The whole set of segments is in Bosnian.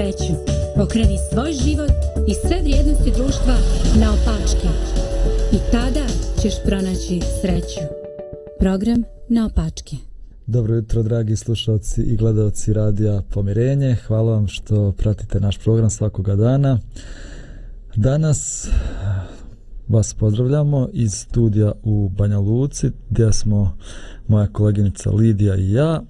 sreću. Okreni svoj život i sve vrijednosti društva na opačke. I tada ćeš pronaći sreću. Program na opačke. Dobro jutro, dragi slušalci i gledalci radija Pomirenje. Hvala vam što pratite naš program svakoga dana. Danas vas pozdravljamo iz studija u Banja Luci, gdje smo moja koleginica Lidija i ja.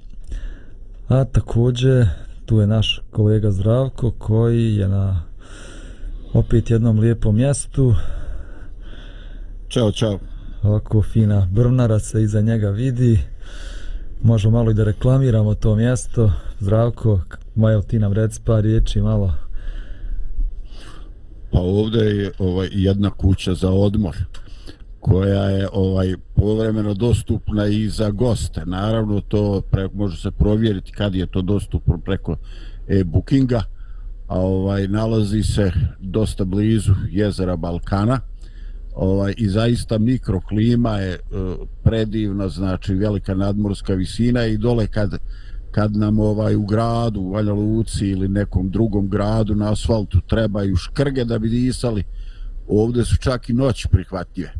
A također tu je naš kolega Zdravko koji je na opet jednom lijepom mjestu. Ćao, čao. Ovako fina brvnara se iza njega vidi. Možemo malo i da reklamiramo to mjesto. Zdravko, Majo, ti nam reci par riječi malo. Pa ovdje je ovaj jedna kuća za odmor koja je ovaj povremeno dostupna i za goste. Naravno to pre, može se provjeriti kad je to dostupno preko e-bookinga. A ovaj nalazi se dosta blizu jezera Balkana. Ovaj i zaista mikroklima je uh, predivna, znači velika nadmorska visina i dole kad kad nam ovaj u gradu, u Valja Luci ili nekom drugom gradu na asfaltu trebaju škrge da bi disali, ovdje su čak i noć prihvatljive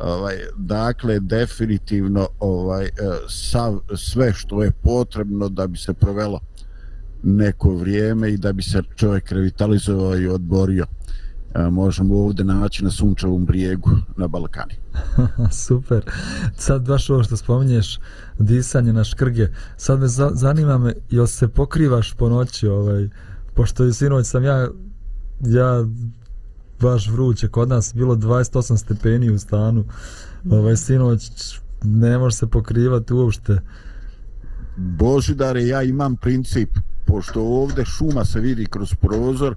ovaj dakle definitivno ovaj e, sav, sve što je potrebno da bi se provelo neko vrijeme i da bi se čovjek revitalizovao i odborio e, možemo ovdje naći na sunčevom brijegu na Balkani. Super. Sad baš ovo što spominješ, disanje na škrge. Sad me zanima me, jel se pokrivaš po noći, ovaj, pošto je sinoć sam ja, ja baš vruće. Kod nas bilo 28 stepeni u stanu. Ovaj sinoć ne može se pokrivati uopšte. Božidare, ja imam princip, pošto ovde šuma se vidi kroz prozor,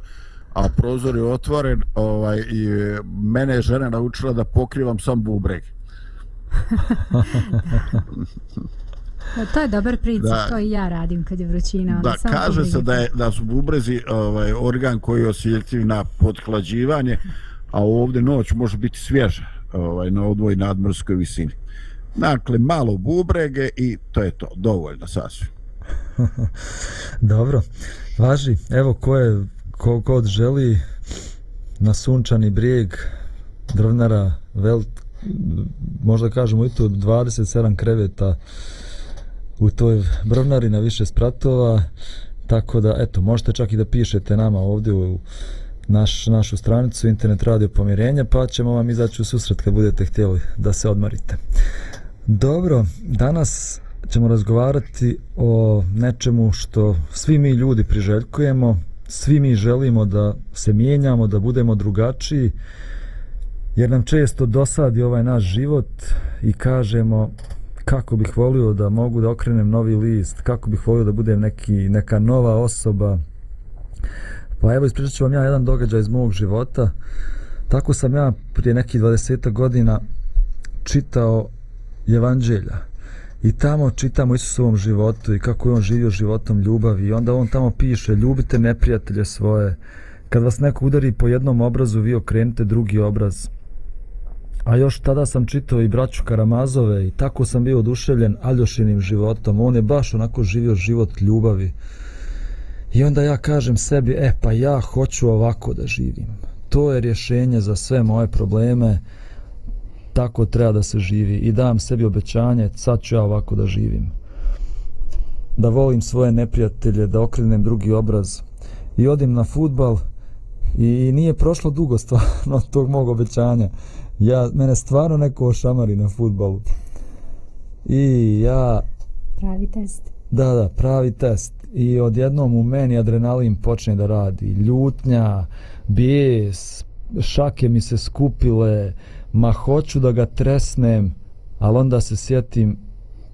a prozor je otvoren, ovaj, i mene je žena naučila da pokrivam sam bubreg. No, to je dobar princip, da, to i ja radim kad je vrućina. Da, samo kaže se da, je, da su bubrezi ovaj, organ koji osjetljiv na pothlađivanje, a ovdje noć može biti svježa ovaj, na odvoj nadmorskoj visini. Dakle, malo bubrege i to je to, dovoljno sasvim. Dobro, važi, evo ko je, ko god želi na sunčani brijeg drvnara, vel, možda kažemo i to 27 kreveta, u toj brvnari na više spratova tako da eto možete čak i da pišete nama ovdje u naš, našu stranicu internet radio pomirenja pa ćemo vam izaći u susret kad budete htjeli da se odmarite. Dobro danas ćemo razgovarati o nečemu što svi mi ljudi priželjkujemo svi mi želimo da se mijenjamo da budemo drugačiji jer nam često dosadi ovaj naš život i kažemo kako bih volio da mogu da okrenem novi list, kako bih volio da budem neki, neka nova osoba. Pa evo ispričat ću vam ja jedan događaj iz mog života. Tako sam ja prije nekih 20 godina čitao evanđelja. I tamo čitamo Isusovom životu i kako je on živio životom ljubavi. I onda on tamo piše, ljubite neprijatelje svoje. Kad vas neko udari po jednom obrazu, vi okrenite drugi obraz. A još tada sam čitao i braću Karamazove i tako sam bio oduševljen Aljošinim životom. On je baš onako živio život ljubavi. I onda ja kažem sebi, e pa ja hoću ovako da živim. To je rješenje za sve moje probleme. Tako treba da se živi. I dam sebi obećanje, sad ću ja ovako da živim. Da volim svoje neprijatelje, da okrenem drugi obraz. I odim na futbal i nije prošlo dugo stvarno tog mog obećanja ja, mene stvarno neko ošamari na futbalu. I ja... Pravi test. Da, da, pravi test. I odjednom u meni adrenalin počne da radi. Ljutnja, bijes, šake mi se skupile, ma hoću da ga tresnem, ali onda se sjetim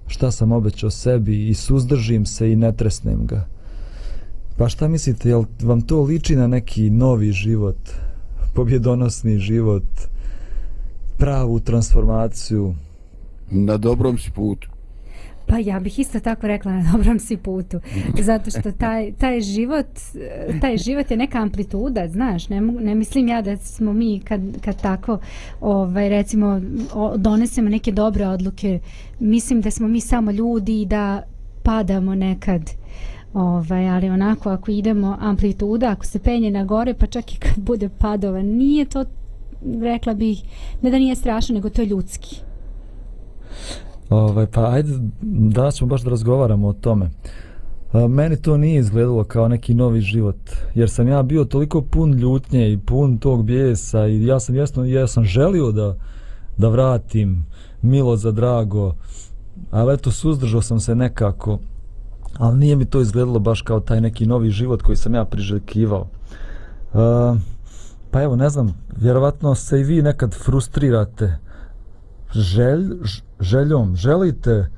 šta sam obećao sebi i suzdržim se i ne tresnem ga. Pa šta mislite, jel vam to liči na neki novi život, pobjedonosni život, pravu transformaciju? Na dobrom si putu. Pa ja bih isto tako rekla na dobrom si putu. Zato što taj, taj, život, taj život je neka amplituda, znaš. Ne, ne mislim ja da smo mi kad, kad tako ovaj, recimo donesemo neke dobre odluke. Mislim da smo mi samo ljudi i da padamo nekad Ovaj, ali onako ako idemo amplituda, ako se penje na gore, pa čak i kad bude padova, nije to, rekla bih, ne da nije strašno, nego to je ljudski. Ovaj, pa ajde, da ćemo baš da razgovaramo o tome. A, meni to nije izgledalo kao neki novi život, jer sam ja bio toliko pun ljutnje i pun tog bijesa i ja sam jasno, ja sam želio da, da vratim milo za drago, ali eto, suzdržao sam se nekako, ali nije mi to izgledalo baš kao taj neki novi život koji sam ja priželjkivao. A, pa evo, ne znam, vjerovatno se i vi nekad frustrirate želj, željom, želite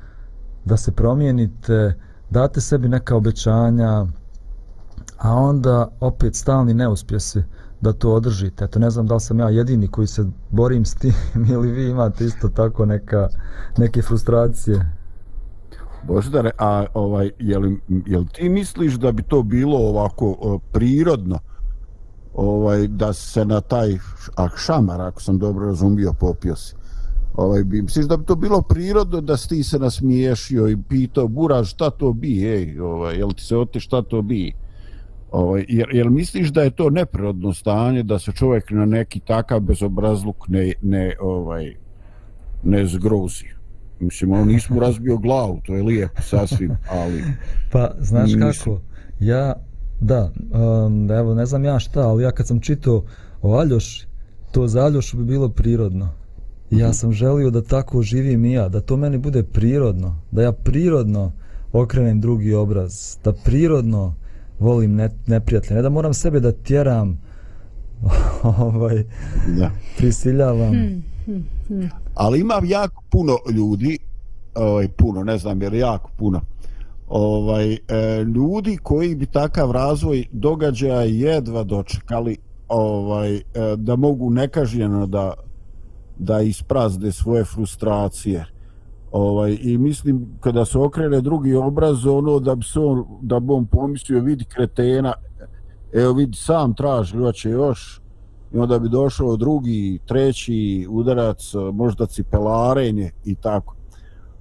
da se promijenite, date sebi neka obećanja, a onda opet stalni neuspjesi da to održite. Eto, ne znam da li sam ja jedini koji se borim s tim ili vi imate isto tako neka, neke frustracije. Boždare, a ovaj, jel, jel ti misliš da bi to bilo ovako o, prirodno ovaj, da se na taj a šamar, ako sam dobro razumio, popio si? Ovaj, bi, misliš da bi to bilo prirodno da si ti se nasmiješio i pitao, Bura, šta to bi, ej, ovaj, jel ti se ote šta to bi? Ovaj, jer, jel misliš da je to neprirodno stanje da se čovjek na neki takav bezobrazluk ne, ne, ovaj, ne zgrozi? Mislim, on nismo razbio glavu, to je lijepo sasvim, ali... Pa, znaš nisam. kako, ja, da, um, evo, ne znam ja šta, ali ja kad sam čitao o Aljoši, to za Aljošu bi bilo prirodno. Ja sam želio da tako živim i ja, da to meni bude prirodno, da ja prirodno okrenem drugi obraz, da prirodno volim ne, neprijatelje, ne da moram sebe da tjeram, ovaj, da. prisiljavam. Hmm, hmm, hmm. Ali imam jako puno ljudi, ovaj, puno, ne znam, jer jako puno, ovaj, e, ljudi koji bi takav razvoj događaja jedva dočekali, ovaj, e, da mogu nekažnjeno da da isprazde svoje frustracije. Ovaj, I mislim, kada se okrene drugi obraz, ono da bi se on, da bi on pomislio, vidi kretena, evo vidi, sam traži, hoće još, i onda bi došao drugi, treći udarac, možda cipelarenje i tako.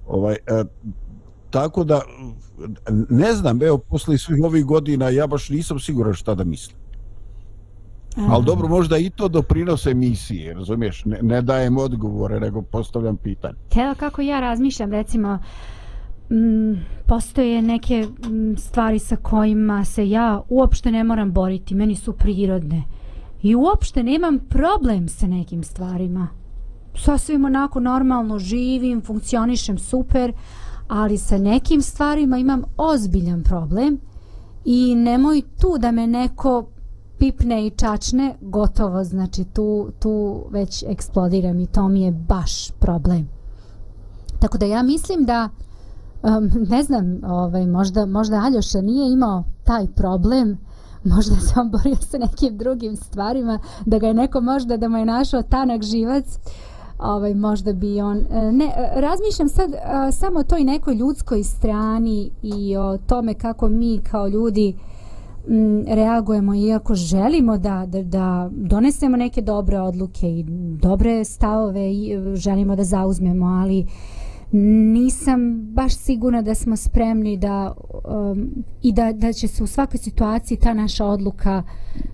Ovaj, e, tako da, ne znam, evo, posle svih ovih godina, ja baš nisam siguran šta da mislim. Ali dobro, možda i to doprinose emisije, razumiješ? Ne, ne dajem odgovore, nego postavljam pitanje. Evo kako ja razmišljam, recimo, m, postoje neke m, stvari sa kojima se ja uopšte ne moram boriti, meni su prirodne. I uopšte nemam problem sa nekim stvarima. Sasvim onako normalno živim, funkcionišem super, ali sa nekim stvarima imam ozbiljan problem i nemoj tu da me neko pipne i čačne, gotovo, znači tu, tu već eksplodiram i to mi je baš problem. Tako da ja mislim da, um, ne znam, ovaj, možda, možda Aljoša nije imao taj problem, možda se on borio sa nekim drugim stvarima, da ga je neko možda da mu je našao tanak živac, ovaj, možda bi on... E, ne, e, razmišljam sad a, samo o toj nekoj ljudskoj strani i o tome kako mi kao ljudi m, reagujemo iako želimo da, da, da donesemo neke dobre odluke i dobre stavove i želimo da zauzmemo, ali nisam baš sigurna da smo spremni da um, i da, da će se u svakoj situaciji ta naša odluka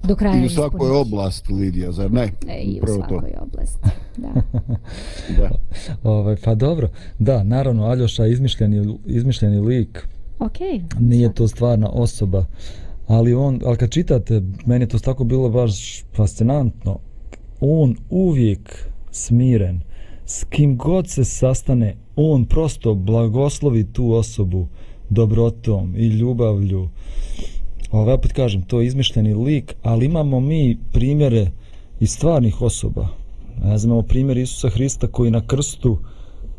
do kraja I u svakoj ispuniti. oblasti, Lidija, zar ne? E, I u svakoj to. oblasti, da. da. Ove, ovaj, pa dobro, da, naravno, Aljoša izmišljeni, izmišljeni lik. Okay. Nije to stvarna osoba ali on, ali kad čitate, meni je to tako bilo baš fascinantno, on uvijek smiren, s kim god se sastane, on prosto blagoslovi tu osobu dobrotom i ljubavlju. Ovo, opet kažem, to je izmišljeni lik, ali imamo mi primjere iz stvarnih osoba. Ne znam, imamo primjer Isusa Hrista koji na krstu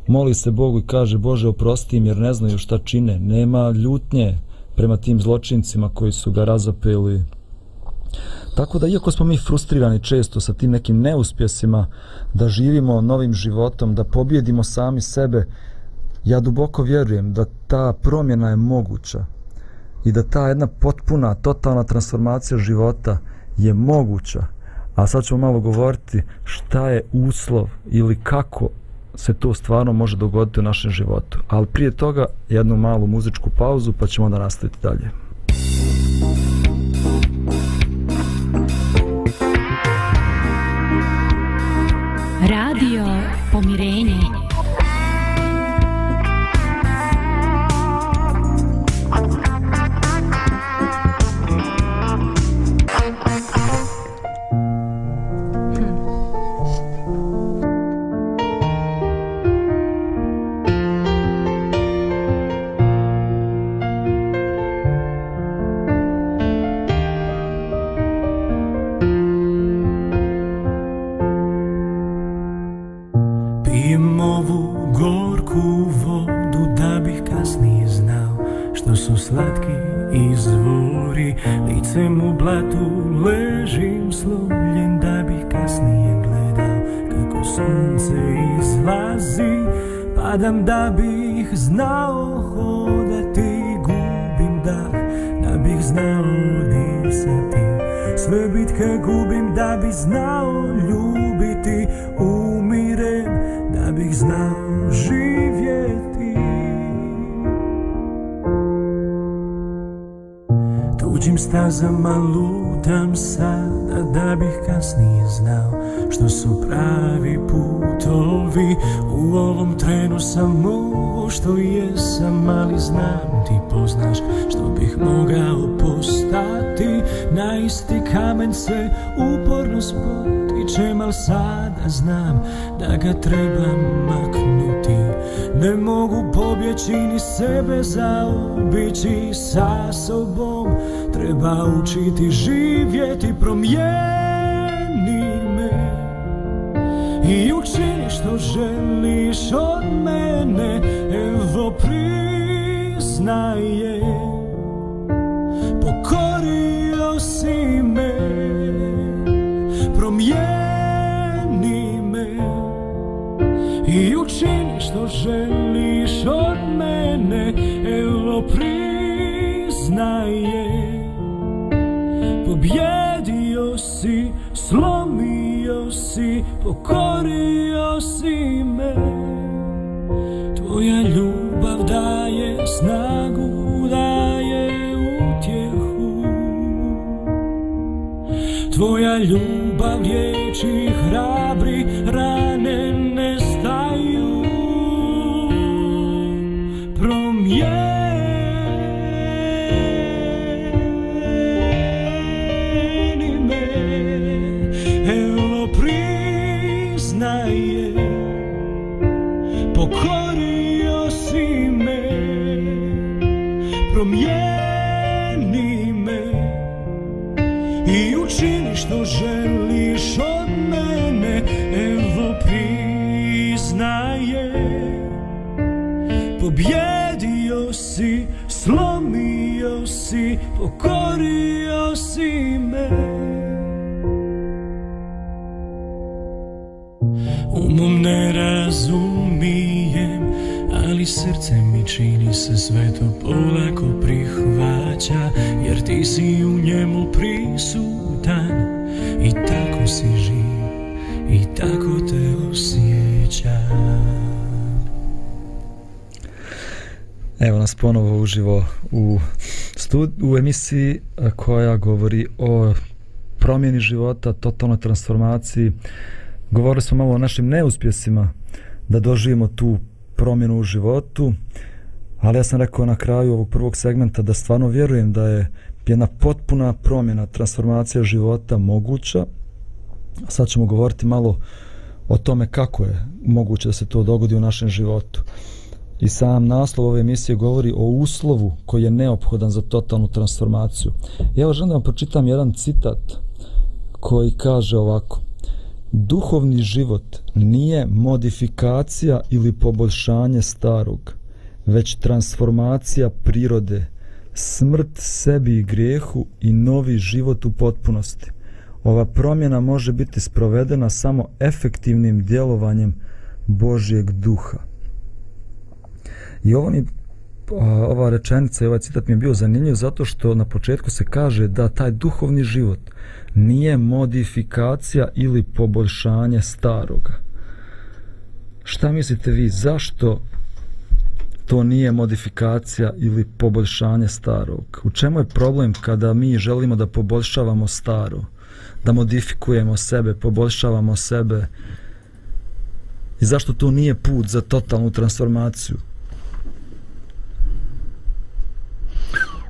moli se Bogu i kaže Bože oprosti im jer ne znaju šta čine. Nema ljutnje, prema tim zločincima koji su ga razapeli. Tako da, iako smo mi frustrirani često sa tim nekim neuspjesima, da živimo novim životom, da pobjedimo sami sebe, ja duboko vjerujem da ta promjena je moguća i da ta jedna potpuna, totalna transformacija života je moguća. A sad ćemo malo govoriti šta je uslov ili kako se to stvarno može dogoditi u našem životu. Ali prije toga jednu malu muzičku pauzu pa ćemo onda nastaviti dalje. Sve bitke gubim da bi znao ljubiti Umirem da bih znao živjeti. Tuđim stazama lutam sada da bih kasnije znao Što su pravi putovi. U ovom trenu sam ovo što jesam Ali znam ti poznaš što bih mogao postati. Na isti kamen se uporno spotičem Al sad znam da ga trebam maknuti. Ne mogu pobjeći ni sebe zaobići sa sobom. Treba učiti živjeti promijeni me. I učini što želiš od mene Evo priznaje. Pokorio si me što želiš od mene Evo priznaje. Pobjedio si, slomio si, pokorio si me. Tvoja ljubav daje snagu, daje utjehu. Tvoja ljubav riječi hrabri, Pokorio si me, promijeni me I učini što želiš od mene. Evo priznaje Pobjedio si, slomio si, pokorio si me. Srce mi čini se sve to polako prihvaća, jer ti si u njemu prisutan i tako si živ i tako te osjećam. Evo nas ponovo uživo u, stud, u emisiji koja govori o promjeni života, totalnoj transformaciji. Govorili smo malo o našim neuspjesima da doživimo tu promjenu u životu, ali ja sam rekao na kraju ovog prvog segmenta da stvarno vjerujem da je jedna potpuna promjena, transformacija života moguća. Sad ćemo govoriti malo o tome kako je moguće da se to dogodi u našem životu. I sam naslov ove emisije govori o uslovu koji je neophodan za totalnu transformaciju. Evo želim da vam pročitam jedan citat koji kaže ovako. Duhovni život nije modifikacija ili poboljšanje starog, već transformacija prirode, smrt sebi i grijehu i novi život u potpunosti. Ova promjena može biti sprovedena samo efektivnim djelovanjem Božjeg duha. I ovo mi, ova rečenica i ovaj citat mi je bio zanimljiv zato što na početku se kaže da taj duhovni život nije modifikacija ili poboljšanje staroga. Šta mislite vi, zašto to nije modifikacija ili poboljšanje starog? U čemu je problem kada mi želimo da poboljšavamo staro? Da modifikujemo sebe, poboljšavamo sebe? I zašto to nije put za totalnu transformaciju?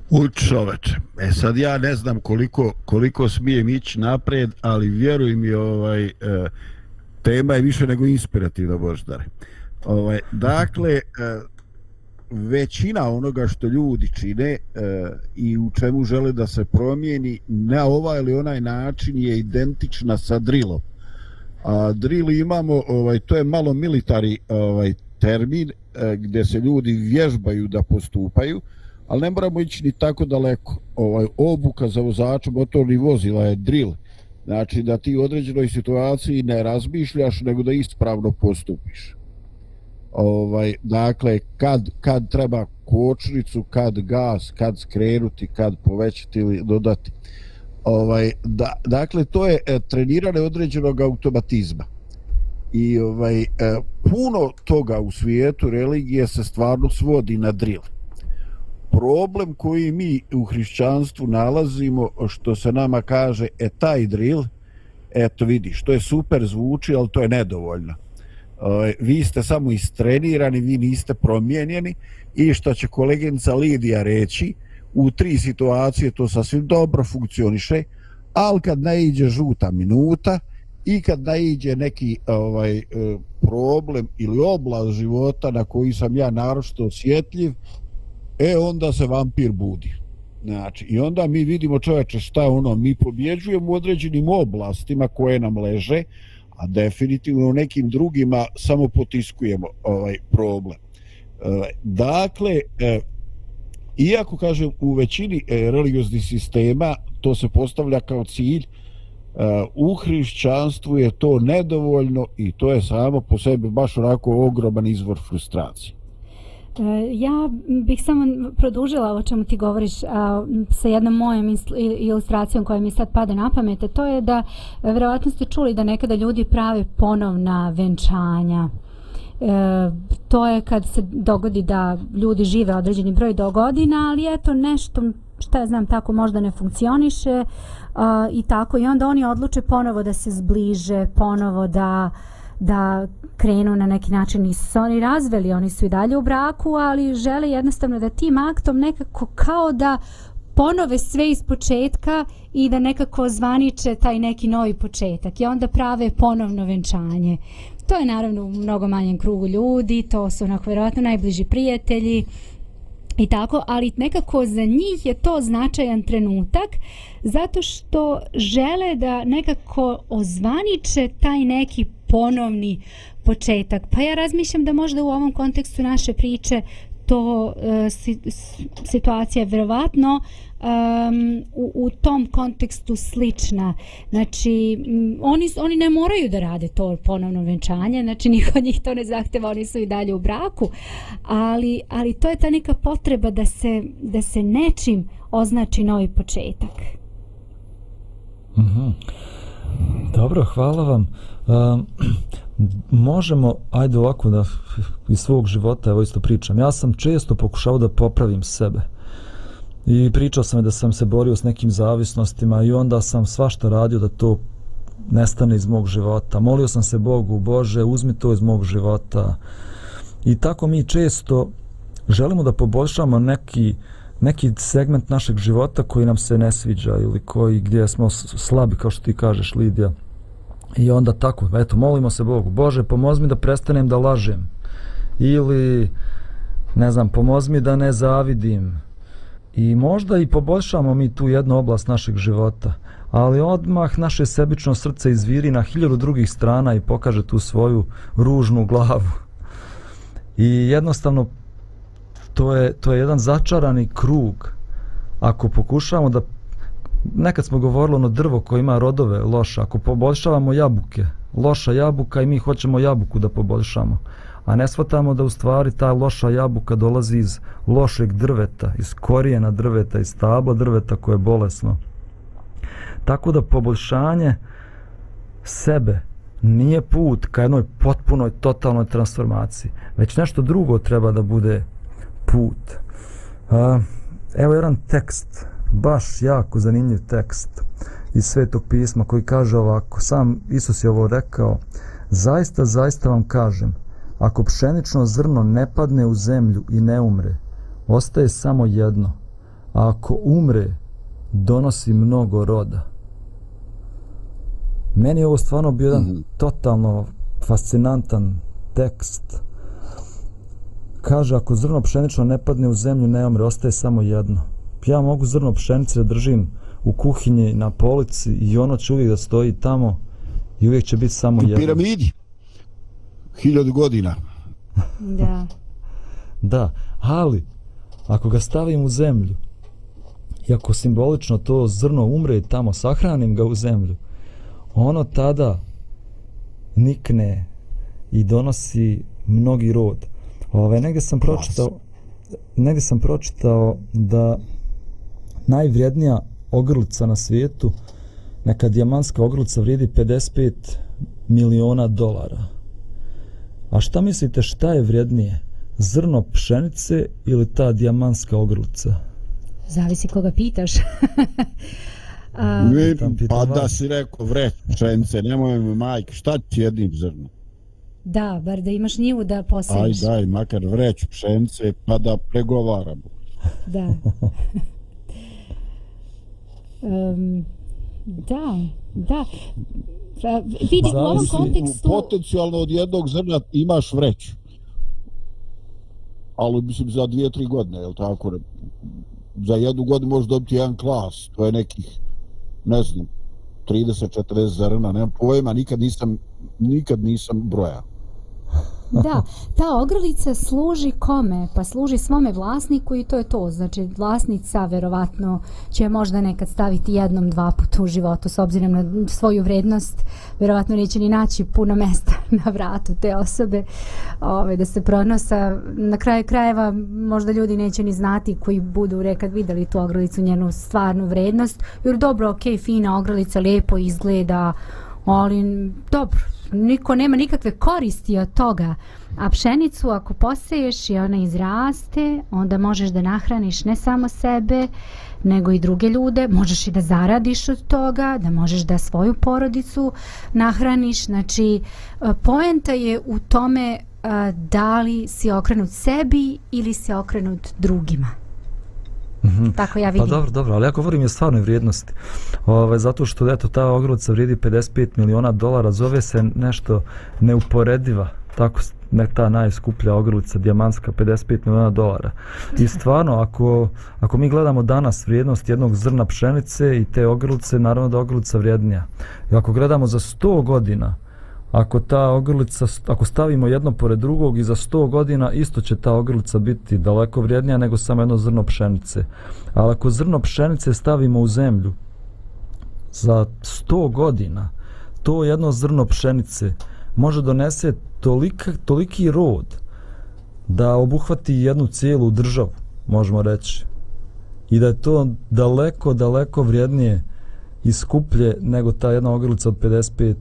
U čoveče. E sad ja ne znam koliko, koliko smijem ići napred, ali vjeruj mi, ovaj, e, tema je više nego inspirativna, Boždare. Ovaj, dakle, e, većina onoga što ljudi čine e, i u čemu žele da se promijeni na ovaj ili onaj način je identična sa drilom. A drill imamo, ovaj, to je malo militari ovaj, termin e, gdje se ljudi vježbaju da postupaju, ali ne moramo ići ni tako daleko. Ovaj, obuka za vozača motornih vozila je drill. Znači da ti u određenoj situaciji ne razmišljaš, nego da ispravno postupiš. Ovaj, dakle, kad, kad treba kočnicu, kad gas, kad skrenuti, kad povećati ili dodati. Ovaj, da, dakle, to je e, treniranje određenog automatizma. I ovaj, e, puno toga u svijetu religije se stvarno svodi na drill problem koji mi u hrišćanstvu nalazimo, što se nama kaže, e taj drill, eto vidi, što je super zvuči, ali to je nedovoljno. E, vi ste samo istrenirani, vi niste promijenjeni i što će koleginica Lidija reći, u tri situacije to sasvim dobro funkcioniše, ali kad ne iđe žuta minuta i kad ne iđe neki ovaj, e, problem ili oblast života na koji sam ja naročito osjetljiv, e onda se vampir budi. Znači, i onda mi vidimo čoveče šta ono, mi pobjeđujemo u određenim oblastima koje nam leže, a definitivno u nekim drugima samo potiskujemo ovaj problem. E, dakle, e, iako kažem u većini e, religioznih sistema to se postavlja kao cilj, e, u hrišćanstvu je to nedovoljno i to je samo po sebi baš onako ogroman izvor frustracije. E, ja bih samo produžila o čemu ti govoriš a, sa jednom mojom ilustracijom koja mi sad pada na pamet, to je da vjerovatno verovatno ste čuli da nekada ljudi prave ponovna venčanja. E, to je kad se dogodi da ljudi žive određeni broj do godina, ali eto nešto šta ja znam tako možda ne funkcioniše a, i tako i onda oni odluče ponovo da se zbliže, ponovo da da krenu na neki način nisu se oni razveli, oni su i dalje u braku, ali žele jednostavno da tim aktom nekako kao da ponove sve iz početka i da nekako zvaniče taj neki novi početak i onda prave ponovno venčanje. To je naravno u mnogo manjem krugu ljudi, to su onako vjerojatno najbliži prijatelji, i tako, ali nekako za njih je to značajan trenutak zato što žele da nekako ozvaniče taj neki ponovni početak. Pa ja razmišljam da možda u ovom kontekstu naše priče to uh, si, situacija je vjerovatno um, u, u tom kontekstu slična. Znači, m, oni, oni ne moraju da rade to ponovno venčanje, znači niko njih to ne zahteva, oni su i dalje u braku, ali, ali to je ta neka potreba da se, da se nečim označi novi početak. Mm. Dobro, hvala vam. Um, možemo, ajde ovako da iz svog života evo isto pričam. Ja sam često pokušao da popravim sebe. I pričao sam da sam se borio s nekim zavisnostima i onda sam svašta radio da to nestane iz mog života. Molio sam se Bogu, Bože, uzmi to iz mog života. I tako mi često želimo da poboljšamo neki neki segment našeg života koji nam se ne sviđa ili koji gdje smo slabi kao što ti kažeš Lidija I onda tako, eto, molimo se Bogu, Bože, pomozi mi da prestanem da lažem. Ili, ne znam, pomozi mi da ne zavidim. I možda i poboljšamo mi tu jednu oblast našeg života. Ali odmah naše sebično srce izviri na hiljadu drugih strana i pokaže tu svoju ružnu glavu. I jednostavno, to je, to je jedan začarani krug. Ako pokušavamo da nekad smo govorili ono drvo koje ima rodove loša, ako poboljšavamo jabuke, loša jabuka i mi hoćemo jabuku da poboljšamo, a ne shvatamo da u stvari ta loša jabuka dolazi iz lošeg drveta, iz korijena drveta, iz stabla drveta koje je bolesno. Tako da poboljšanje sebe nije put ka jednoj potpunoj, totalnoj transformaciji, već nešto drugo treba da bude put. Evo jedan tekst baš jako zanimljiv tekst iz svetog pisma koji kaže ovako, sam Isus je ovo rekao, zaista, zaista vam kažem, ako pšenično zrno ne padne u zemlju i ne umre, ostaje samo jedno, a ako umre, donosi mnogo roda. Meni je ovo stvarno bio jedan mm -hmm. totalno fascinantan tekst. Kaže, ako zrno pšenično ne padne u zemlju, ne umre, ostaje samo jedno ja mogu zrno pšenice da držim u kuhinji na polici i ono će uvijek da stoji tamo i uvijek će biti samo jedno. U piramidi. Hiljadu godina. Da. da, ali ako ga stavim u zemlju i ako simbolično to zrno umre i tamo sahranim ga u zemlju ono tada nikne i donosi mnogi rod Ove, negdje sam pročitao negdje sam pročitao da najvrijednija ogrlica na svijetu neka dijamantska ogrlica vrijedi 55 miliona dolara a šta mislite šta je vrijednije zrno pšenice ili ta dijamantska ogrlica Zavisi koga pitaš. A, pa da si rekao vreć pšenice, nemoj mi majke, šta ti jednim zrno? Da, bar da imaš njivu da posiješ. Aj daj, makar vreć pšenice pa da pregovaramo. Da. um, da, da. Pa, vidi, u ovom kontekstu... Potencijalno od jednog zrna imaš vreću. Ali mislim za dvije, tri godine, je li tako? Za jednu godinu možeš dobiti jedan klas. To je nekih, ne znam, 30-40 zrna, nemam pojma, nikad nisam, nikad nisam brojao. Da, ta ogrlica služi kome? Pa služi svome vlasniku i to je to. Znači, vlasnica verovatno će možda nekad staviti jednom, dva puta u životu s obzirom na svoju vrednost. Verovatno neće ni naći puno mesta na vratu te osobe ove, da se pronosa. Na kraju krajeva možda ljudi neće ni znati koji budu rekad videli tu ogrlicu, njenu stvarnu vrednost. Jer dobro, ok, fina ogrlica, lepo izgleda, ali dobro, niko nema nikakve koristi od toga. A pšenicu ako poseješ i ona izraste, onda možeš da nahraniš ne samo sebe, nego i druge ljude. Možeš i da zaradiš od toga, da možeš da svoju porodicu nahraniš. Znači, e, poenta je u tome e, da li si okrenut sebi ili si okrenut drugima. Mhm. Tako ja pa vidim. Pa dobro, dobro, ali ja govorim je stvarnoj vrijednosti. Ove, zato što eto, ta ogrlica vrijedi 55 miliona dolara, zove se nešto neuporediva, tako ne ta najskuplja ogrlica, dijamantska, 55 miliona dolara. I stvarno, ako, ako mi gledamo danas vrijednost jednog zrna pšenice i te ogrlice, naravno da ogrlica vrijednija. I ako gledamo za 100 godina, ako ta ogrlica, ako stavimo jedno pored drugog i za 100 godina isto će ta ogrlica biti daleko vrijednija nego samo jedno zrno pšenice. Ali ako zrno pšenice stavimo u zemlju za 100 godina, to jedno zrno pšenice može donese tolika, toliki rod da obuhvati jednu cijelu državu, možemo reći. I da je to daleko, daleko vrijednije i skuplje nego ta jedna ogrlica od 55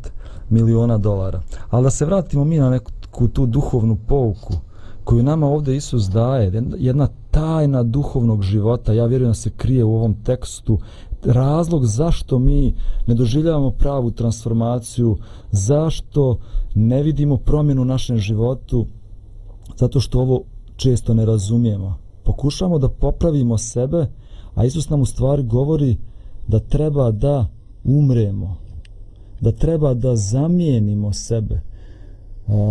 miliona dolara. Ali da se vratimo mi na neku tu duhovnu pouku koju nama ovdje Isus daje, jedna tajna duhovnog života, ja vjerujem da se krije u ovom tekstu, razlog zašto mi ne doživljavamo pravu transformaciju, zašto ne vidimo promjenu u našem životu, zato što ovo često ne razumijemo. Pokušamo da popravimo sebe, a Isus nam u stvari govori da treba da umremo, da treba da zamijenimo sebe.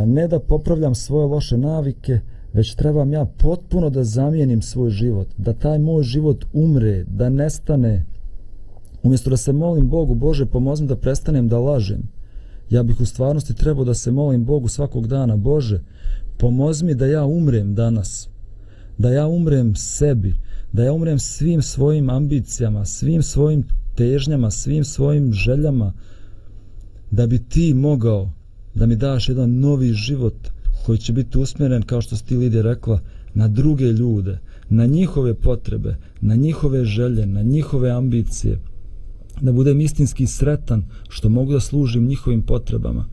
Ne da popravljam svoje loše navike, već trebam ja potpuno da zamijenim svoj život, da taj moj život umre, da nestane. Umjesto da se molim Bogu, Bože, pomozi da prestanem da lažem. Ja bih u stvarnosti trebao da se molim Bogu svakog dana, Bože, pomozi mi da ja umrem danas, da ja umrem sebi, da ja umrem svim svojim ambicijama, svim svojim težnjama, svim svojim željama, da bi ti mogao da mi daš jedan novi život koji će biti usmjeren, kao što ti Lidija rekla, na druge ljude, na njihove potrebe, na njihove želje, na njihove ambicije, da budem istinski sretan što mogu da služim njihovim potrebama.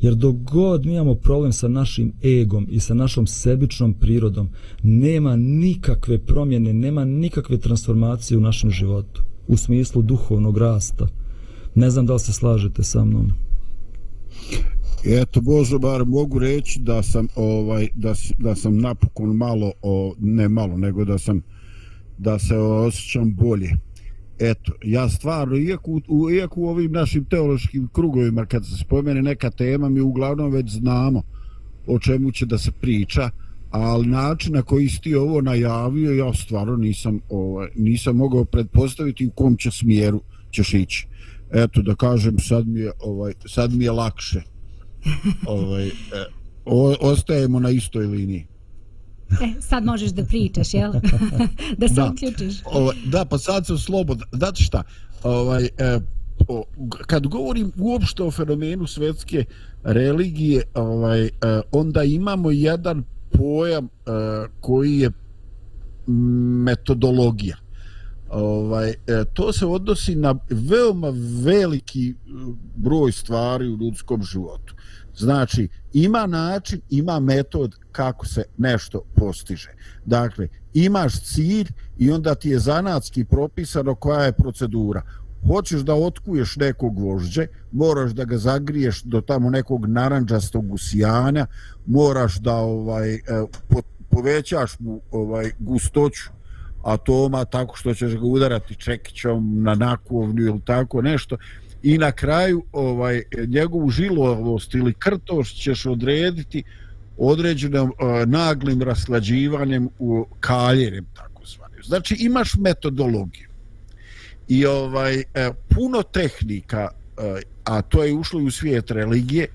Jer dok god mi imamo problem sa našim egom i sa našom sebičnom prirodom, nema nikakve promjene, nema nikakve transformacije u našem životu, u smislu duhovnog rasta. Ne znam da li se slažete sa mnom. Eto Bozo, bar mogu reći da sam ovaj da, da sam napokon malo o, ne malo nego da sam da se osjećam bolje. Eto, ja stvarno, iako, u, iako u ovim našim teološkim krugovima, kad se spomene neka tema, mi uglavnom već znamo o čemu će da se priča, ali način na koji si ti ovo najavio, ja stvarno nisam, ovaj, nisam mogao pretpostaviti u kom će smjeru ćeš ići eto da kažem sad mi je ovaj sad mi je lakše ovaj e, o, ostajemo na istoj liniji E, sad možeš da pričaš, jel? da se Da. uključiš. Ovaj, da, pa sad sam slobodan. Znate šta, ovaj, e, o, kad govorim uopšte o fenomenu svetske religije, ovaj, e, onda imamo jedan pojam e, koji je metodologija. Ovaj, e, to se odnosi na veoma veliki e, broj stvari u ljudskom životu. Znači, ima način, ima metod kako se nešto postiže. Dakle, imaš cilj i onda ti je zanatski propisano koja je procedura. Hoćeš da otkuješ nekog gvožđe, moraš da ga zagriješ do tamo nekog naranđastog usijanja, moraš da ovaj e, po, povećaš mu ovaj gustoću atoma tako što ćeš ga udarati čekićom na nakovnju ili tako nešto i na kraju ovaj njegovu žilovost ili krtoš ćeš odrediti određenom uh, naglim raslađivanjem u kaljerim tako zvanim. Znači imaš metodologiju. I ovaj e, puno tehnika e, a to je ušlo i u svijet religije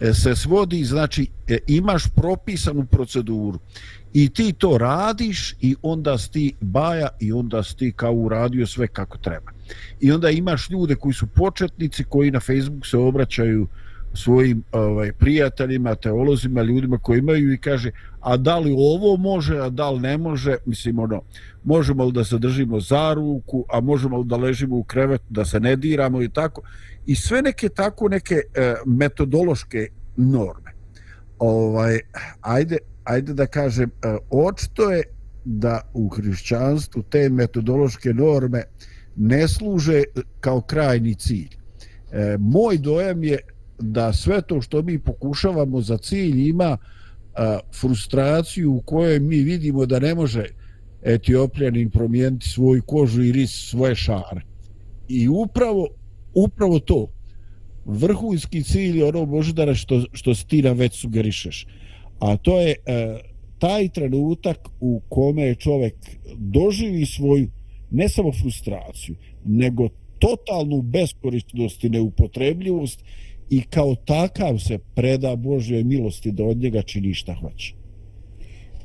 e, se svodi znači e, imaš propisanu proceduru i ti to radiš i onda si ti baja i onda si ti kao uradio sve kako treba. I onda imaš ljude koji su početnici koji na Facebook se obraćaju svojim ovaj prijateljima, teolozima, ljudima koji imaju i kaže a da li ovo može, a da li ne može, mislim ono, možemo li da se držimo za ruku, a možemo li da ležimo u krevetu, da se ne diramo i tako. I sve neke tako neke e, metodološke norme. Ovaj, ajde, ajde da kažem, e, očito je da u hrišćanstvu te metodološke norme ne služe kao krajni cilj. E, moj dojam je da sve to što mi pokušavamo za cilj ima a, frustraciju u kojoj mi vidimo da ne može etiopljanin promijeniti svoju kožu i ris svoje šare. I upravo, upravo to, vrhunski cilj je ono možda što, što si ti nam već sugerišeš. A to je e, taj trenutak u kome čovjek doživi svoju ne samo frustraciju, nego totalnu beskorisnost i neupotrebljivost i kao takav se preda Božjoj milosti da od njega čini šta hoće.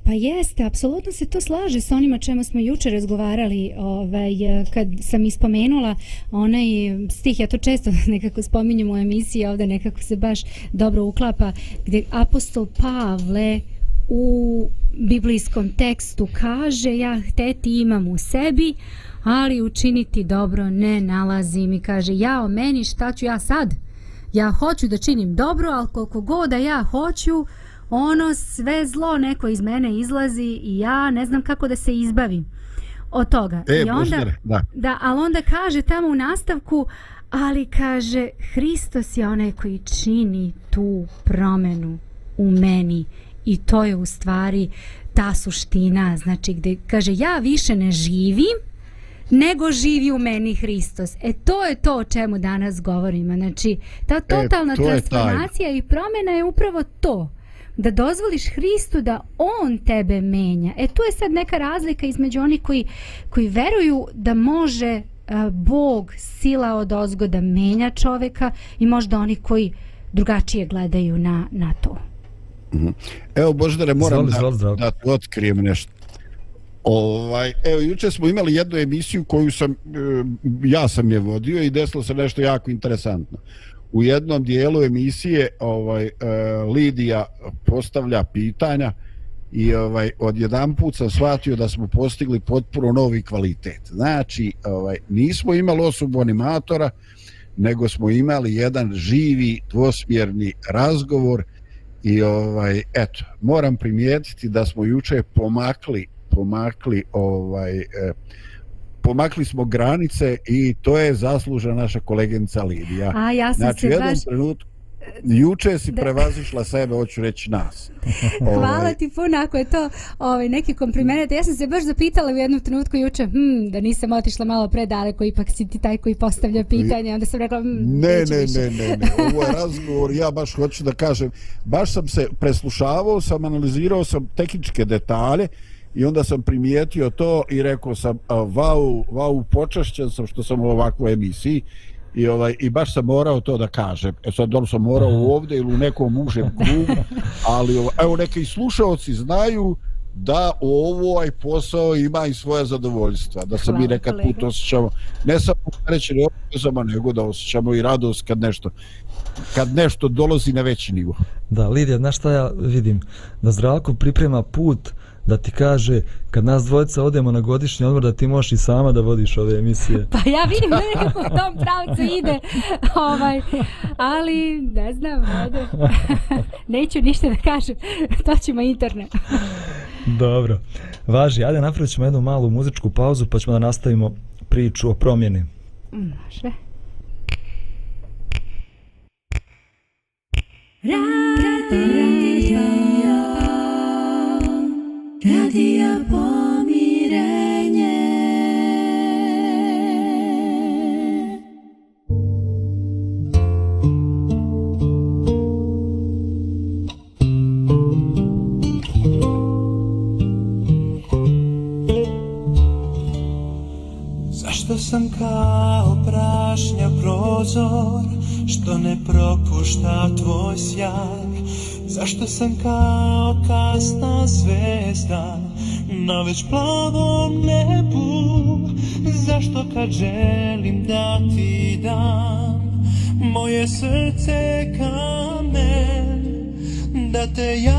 Pa jeste, apsolutno se to slaže sa onima čemu smo juče razgovarali, ovaj, kad sam ispomenula onaj stih, ja to često nekako spominjem u emisiji, ovdje nekako se baš dobro uklapa, gdje apostol Pavle u biblijskom tekstu kaže ja hteti imam u sebi, ali učiniti dobro ne nalazim i kaže ja o meni šta ću ja sad? Ja hoću da činim dobro, ali koliko god da ja hoću, ono sve zlo neko iz mene izlazi i ja ne znam kako da se izbavim od toga. E, I onda, Boždare, da. da, ali onda kaže tamo u nastavku, ali kaže, Hristos je onaj koji čini tu promenu u meni i to je u stvari ta suština, znači gde kaže ja više ne živim, nego živi u meni Hristos. E to je to o čemu danas govorimo. Znači, ta totalna E, to transformacija i promjena je upravo to da dozvoliš Hristu da on tebe menja. E tu je sad neka razlika između onih koji, koji veruju da može a, Bog sila od ozgo da menja čoveka i možda oni koji drugačije gledaju na, na to. Evo Boždare, moram da, izvoli, Zdravko. da ti otkrijem nešto. Ovaj, evo, juče smo imali jednu emisiju koju sam, e, ja sam je vodio i desilo se nešto jako interesantno. U jednom dijelu emisije ovaj, e, Lidija postavlja pitanja i ovaj odjedan put sam shvatio da smo postigli potpuno novi kvalitet. Znači, ovaj nismo imali osobu animatora, nego smo imali jedan živi dvosmjerni razgovor i ovaj eto, moram primijetiti da smo juče pomakli pomakli ovaj eh, pomakli smo granice i to je zasluža naša koleginica Lidija. A ja sam znači, se jednom baš... trenutku juče si Da. prevazišla sebe, hoću reći nas. Hvala Ovaj, ti puno ako je to ovaj, neki kompliment. Ja sam se baš zapitala u jednom trenutku juče, hm, da nisam otišla malo predaleko, ipak si ti taj koji postavlja pitanje. Onda sam rekla, hm, Ne, ne, više. ne, ne, ne, ovo je razgovor, ja baš hoću da kažem, baš sam se preslušavao, sam analizirao sam tehničke detalje i onda sam primijetio to i rekao sam, vau, vau, počašćen sam što sam u ovakvoj emisiji i ovaj i baš sam morao to da kažem. E sad sam morao ovdje ili u nekom užem krugu, ali ovaj, evo neki slušaoci znaju da ovaj posao ima i svoje zadovoljstva, da se mi nekad put osjećamo, ne samo reći obvezama, nego da osjećamo i radost kad nešto, kad nešto dolazi na veći nivo. Da, Lidija, znaš šta ja vidim? Da Zdravko priprema put da ti kaže kad nas dvojica odemo na godišnji odmor da ti možeš i sama da vodiš ove emisije. Pa ja vidim da nekako u tom pravcu ide. Ovaj, ali ne znam, ajde. Neću ništa da kažem. To ćemo internet. Dobro. Važi, ajde napravit ćemo jednu malu muzičku pauzu pa ćemo da nastavimo priču o promjeni. Može. Radio, sam kao kasna zvezda na već plavom nebu. Zašto kad želim da ti dam moje srce kamen Da te ja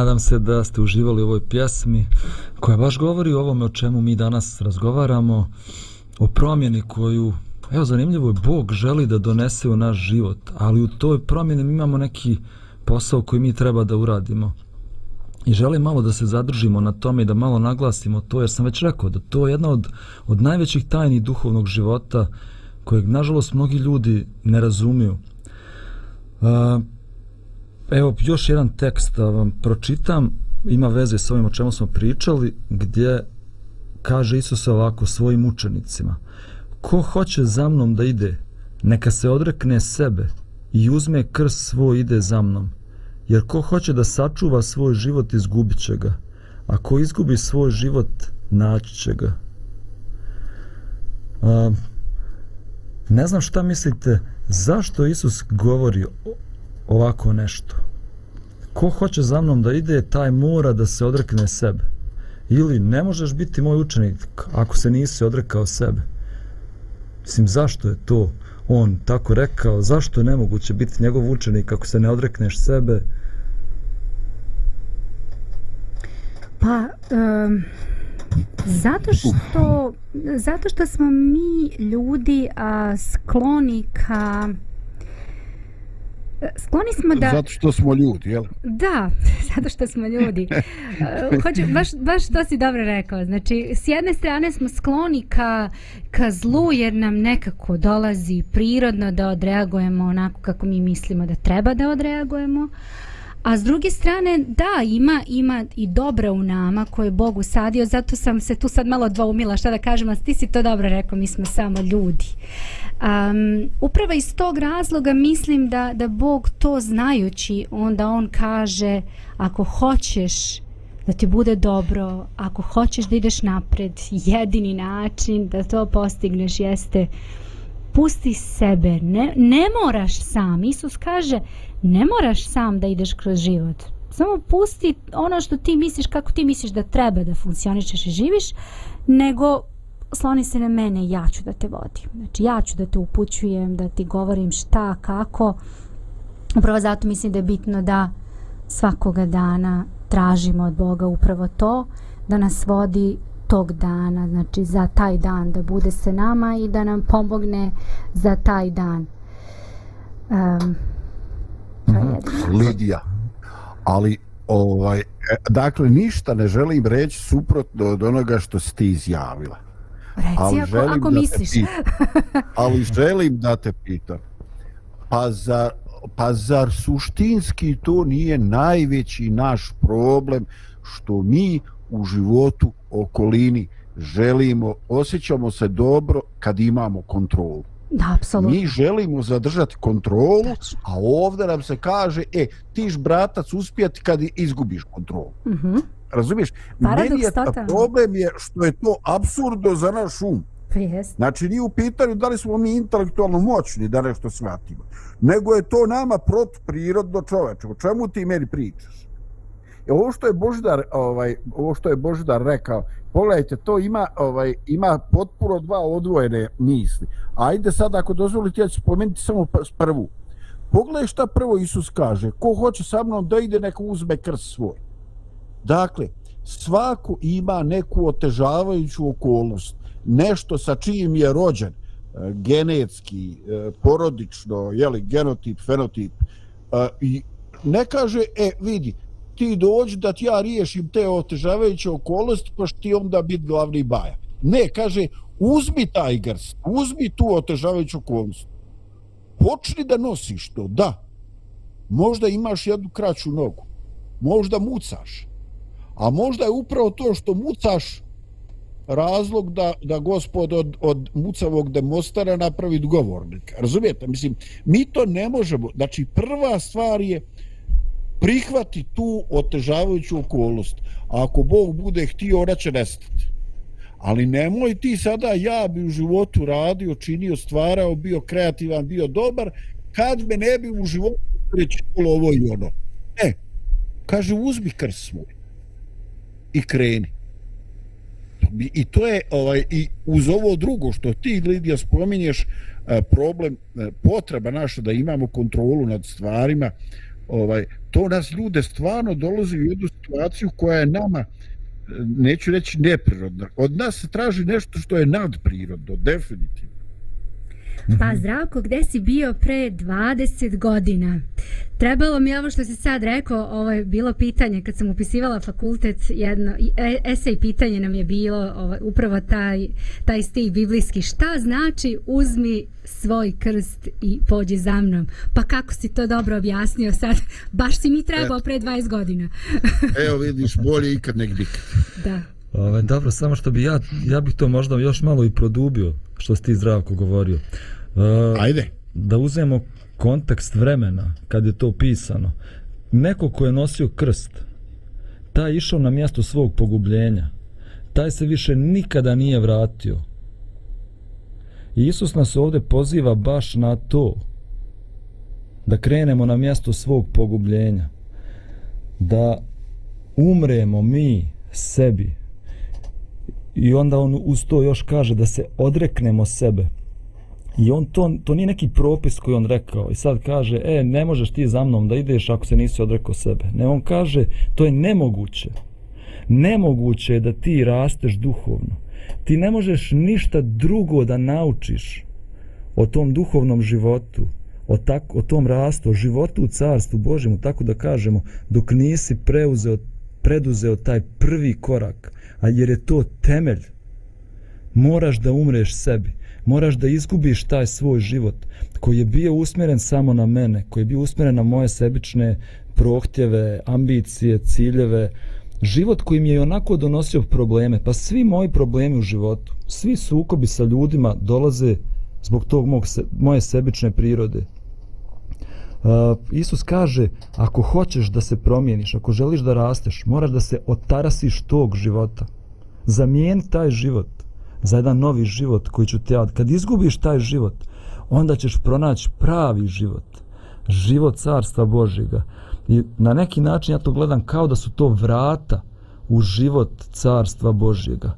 Nadam se da ste uživali u ovoj pjesmi koja baš govori o ovome o čemu mi danas razgovaramo, o promjeni koju, evo zanimljivo je, Bog želi da donese u naš život, ali u toj promjeni mi imamo neki posao koji mi treba da uradimo. I želim malo da se zadržimo na tome i da malo naglasimo to, jer sam već rekao da to je jedna od, od najvećih tajni duhovnog života kojeg, nažalost, mnogi ljudi ne razumiju. Uh, Pa evo još jedan tekst da vam pročitam, ima veze s ovim o čemu smo pričali, gdje kaže Isus ovako svojim učenicima. Ko hoće za mnom da ide, neka se odrekne sebe i uzme krst svoj ide za mnom. Jer ko hoće da sačuva svoj život, izgubit će ga. A ko izgubi svoj život, naći će ga. A, ne znam šta mislite, zašto Isus govori ovako nešto. Ko hoće za mnom da ide, taj mora da se odrekne sebe. Ili ne možeš biti moj učenik ako se nisi odrekao sebe. Mislim, zašto je to on tako rekao? Zašto je nemoguće biti njegov učenik ako se ne odrekneš sebe? Pa, um, zato što zato što smo mi ljudi a, skloni ka Skloni smo da... Zato što smo ljudi, jel? Da, zato što smo ljudi. Uh, hoću, baš, baš to si dobro rekao. Znači, s jedne strane smo skloni ka, ka zlu jer nam nekako dolazi prirodno da odreagujemo onako kako mi mislimo da treba da odreagujemo. A s druge strane, da, ima ima i dobra u nama koje je Bog usadio, zato sam se tu sad malo dvoumila šta da kažem, a ti si to dobro rekao, mi smo samo ljudi. Um, upravo iz tog razloga mislim da, da Bog to znajući, onda On kaže, ako hoćeš da ti bude dobro, ako hoćeš da ideš napred, jedini način da to postigneš jeste pusti sebe, ne, ne moraš sam. Isus kaže, ne moraš sam da ideš kroz život. Samo pusti ono što ti misliš, kako ti misliš da treba da funkcionišeš i živiš, nego sloni se na mene ja ću da te vodim. Znači ja ću da te upućujem, da ti govorim šta, kako. Upravo zato mislim da je bitno da svakoga dana tražimo od Boga upravo to, da nas vodi tog dana, znači za taj dan da bude se nama i da nam pomogne za taj dan. Um, to je. Lidija, ali ovaj, e, dakle ništa ne želim reći suprotno od onoga što si ti izjavila. Reci ali ako, ako misliš. ali želim da te pitam. Pa zar, pa zar suštinski to nije najveći naš problem što mi u životu okolini želimo, osjećamo se dobro kad imamo kontrolu. Da, apsolutno. Mi želimo zadržati kontrolu, Tačno. a ovdje nam se kaže, e, tiš bratac uspjeti kad izgubiš kontrolu. Mm -hmm. Razumiješ? Paradoks Meni je totalno. problem je što je to absurdno za naš um. Prijest. Znači, nije u pitanju da li smo mi intelektualno moćni da nešto shvatimo, nego je to nama protuprirodno čoveče. O čemu ti meni pričaš? E, ovo što je Boždar, ovaj, ovo što je Boždar rekao, pogledajte, to ima, ovaj, ima potpuno dva odvojene misli. Ajde sad, ako dozvolite, ja ću spomenuti samo prvu. Pogledaj šta prvo Isus kaže. Ko hoće sa mnom da ide, neka uzme krst svoj. Dakle, svako ima neku otežavajuću okolnost. Nešto sa čijim je rođen, e, genetski, e, porodično porodično, jeli, genotip, fenotip. E, I ne kaže, e, vidi, ti dođi da ti ja riješim te otežavajuće okolosti, pa što ti onda biti glavni baja. Ne, kaže, uzmi taj grst, uzmi tu otežavajuću okolnost. Počni da nosiš to, da. Možda imaš jednu kraću nogu, možda mucaš, a možda je upravo to što mucaš razlog da, da gospod od, od mucavog demostara napravi govornik. Razumijete? Mislim, mi to ne možemo. Znači, prva stvar je prihvati tu otežavajuću okolnost. A ako Bog bude htio, ona će nestati. Ali nemoj ti sada, ja bi u životu radio, činio, stvarao, bio kreativan, bio dobar, kad me ne bi u životu prećilo ovo i ono. Ne, kaže, uzmi krst svoj i kreni. I to je ovaj i uz ovo drugo što ti Lidija spominješ eh, problem eh, potreba naša da imamo kontrolu nad stvarima ovaj, to nas ljude stvarno dolazi u jednu situaciju koja je nama e, neću reći neprirodna. Od nas se traži nešto što je nadprirodno, definitivno. Pa Zdravko, gde si bio pre 20 godina? Trebalo mi ovo što si sad rekao, ovo je bilo pitanje kad sam upisivala fakultet, jedno, e, esej pitanje nam je bilo ovo, upravo taj, taj stih biblijski. Šta znači uzmi svoj krst i pođi za mnom? Pa kako si to dobro objasnio sad? Baš si mi trebao pre 20 godina. Evo vidiš, bolje ikad negdje. Da. Ove, dobro, samo što bi ja, ja bih to možda još malo i produbio, što si ti zdravko govorio. Uh, Ajde. Da uzmemo kontekst vremena, kad je to pisano. Neko ko je nosio krst, taj je išao na mjesto svog pogubljenja. Taj se više nikada nije vratio. I Isus nas ovdje poziva baš na to, da krenemo na mjesto svog pogubljenja. Da umremo mi sebi, I onda on uz to još kaže da se odreknemo sebe. I on to, to nije neki propis koji on rekao. I sad kaže, e, ne možeš ti za mnom da ideš ako se nisi odrekao sebe. Ne, on kaže, to je nemoguće. Nemoguće je da ti rasteš duhovno. Ti ne možeš ništa drugo da naučiš o tom duhovnom životu, o, tak, o tom rastu, o životu u carstvu Božjemu, tako da kažemo, dok nisi preuzeo, preduzeo taj prvi korak, a jer je to temelj. Moraš da umreš sebi. Moraš da izgubiš taj svoj život koji je bio usmjeren samo na mene, koji je bio usmjeren na moje sebične prohtjeve, ambicije, ciljeve. Život koji mi je onako donosio probleme. Pa svi moji problemi u životu, svi sukobi sa ljudima dolaze zbog tog mog, moje sebične prirode. Uh, Isus kaže, ako hoćeš da se promijeniš, ako želiš da rasteš, moraš da se otarasiš tog života. Zamijeni taj život za jedan novi život koji ću te. Kad izgubiš taj život, onda ćeš pronaći pravi život. Život carstva Božjega. I na neki način ja to gledam kao da su to vrata u život carstva Božjega.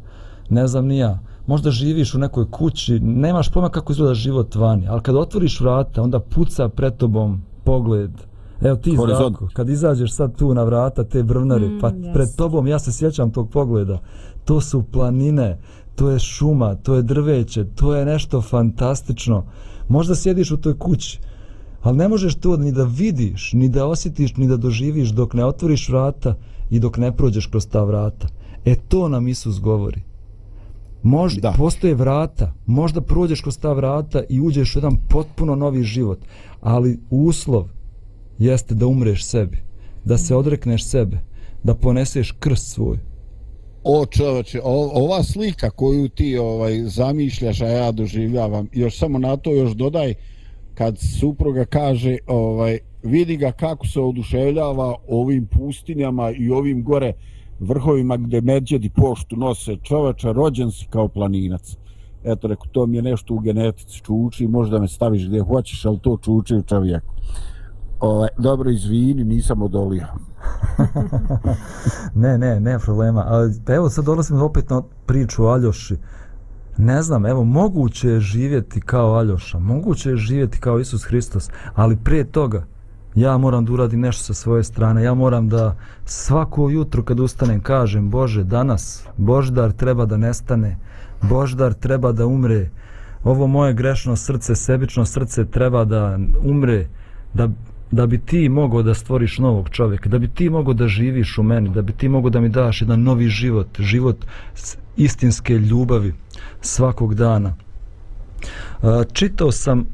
Ne znam ni ja. Možda živiš u nekoj kući, nemaš pojma kako izgleda život vani, ali kad otvoriš vrata, onda puca pred tobom pogled. Evo ti Zdravko, kad izađeš sad tu na vrata te vrvnare, mm, pa yes. pred tobom ja se sjećam tog pogleda. To su planine, to je šuma, to je drveće, to je nešto fantastično. Možda sjediš u toj kući, ali ne možeš to ni da vidiš, ni da osjetiš, ni da doživiš dok ne otvoriš vrata i dok ne prođeš kroz ta vrata. E to nam Isus govori. Možda, postoje vrata, možda prođeš kroz ta vrata i uđeš u jedan potpuno novi život, ali uslov jeste da umreš sebi, da se odrekneš sebe, da poneseš krst svoj. O čoveče, ova slika koju ti ovaj zamišljaš, a ja doživljavam, još samo na to još dodaj, kad supruga kaže, ovaj, vidi ga kako se oduševljava ovim pustinjama i ovim gore vrhovima gde medđedi poštu nose čoveče, rođen si kao planinac. Eto reku to mi je nešto u genetici čuči možda me staviš gdje hoćeš ali to čuči u čovjeku. Ovaj, dobro izvini nisam odolio. ne ne ne problema. Pa evo sad dolazim opet na priču o Aljoši. Ne znam evo moguće je živjeti kao Aljoša moguće je živjeti kao Isus Hristos ali prije toga ja moram da uradim nešto sa svoje strane. Ja moram da svako jutro kad ustanem kažem Bože danas Boždar treba da nestane Boždar treba da umre. Ovo moje grešno srce, sebično srce treba da umre, da, da bi ti mogao da stvoriš novog čovjeka, da bi ti mogao da živiš u meni, da bi ti mogao da mi daš jedan novi život, život istinske ljubavi svakog dana. Čitao sam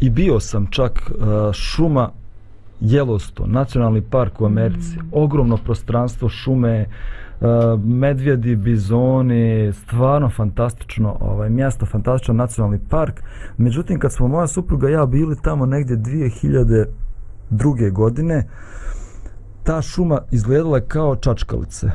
i bio sam čak šuma Yellowstone, nacionalni park u Americi, mm. ogromno prostranstvo šume, Uh, medvjedi, bizoni, stvarno fantastično ovaj, mjesto, fantastičan nacionalni park. Međutim, kad smo moja supruga i ja bili tamo negdje 2002. godine, ta šuma izgledala je kao čačkalice.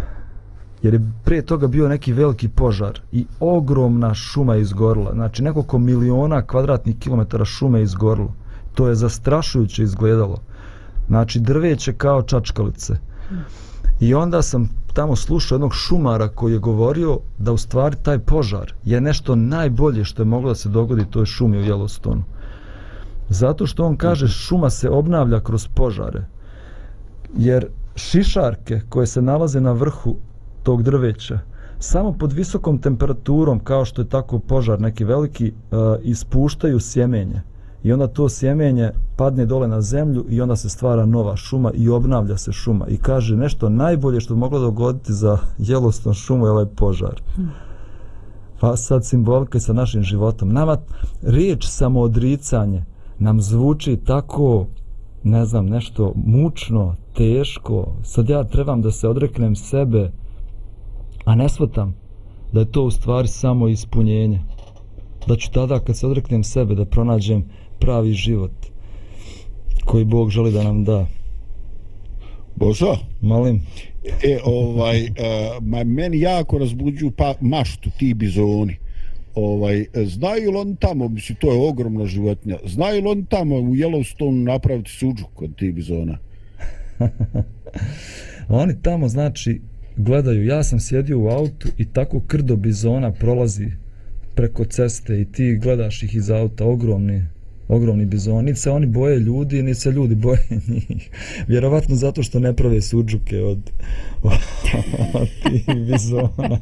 Jer je prije toga bio neki veliki požar i ogromna šuma je izgorila. Znači, nekoliko miliona kvadratnih kilometara šume je izgorilo. To je zastrašujuće izgledalo. Znači, drveće kao čačkalice. Hmm. I onda sam tamo slušao jednog šumara koji je govorio da u stvari taj požar je nešto najbolje što je moglo da se dogodi toj šumi u Yellowstone. Zato što on kaže šuma se obnavlja kroz požare. Jer šišarke koje se nalaze na vrhu tog drveća, samo pod visokom temperaturom, kao što je tako požar neki veliki, uh, ispuštaju sjemenje. I onda to sjemenje padne dole na zemlju i onda se stvara nova šuma i obnavlja se šuma. I kaže nešto najbolje što moglo dogoditi za jelostan šumu je ovaj požar. Pa sad simbolika sa našim životom. Nama riječ samoodricanje nam zvuči tako ne znam, nešto mučno, teško, sad ja trebam da se odreknem sebe, a ne shvatam da je to u stvari samo ispunjenje. Da ću tada kad se odreknem sebe da pronađem pravi život koji Bog želi da nam da. Božo? Molim. E, ovaj, uh, ma, meni jako razbuđuju pa, maštu ti bizoni. Ovaj, znaju li on tamo, mislim, to je ogromna životinja, znaju li on tamo u Yellowstone napraviti suđu kod ti bizona? Oni tamo, znači, gledaju, ja sam sjedio u autu i tako krdo bizona prolazi preko ceste i ti gledaš ih iz auta, ogromni, ogromni bizoni, se oni boje ljudi, niti se ljudi boje njih. Vjerovatno zato što ne prave suđuke od, od tih bizona.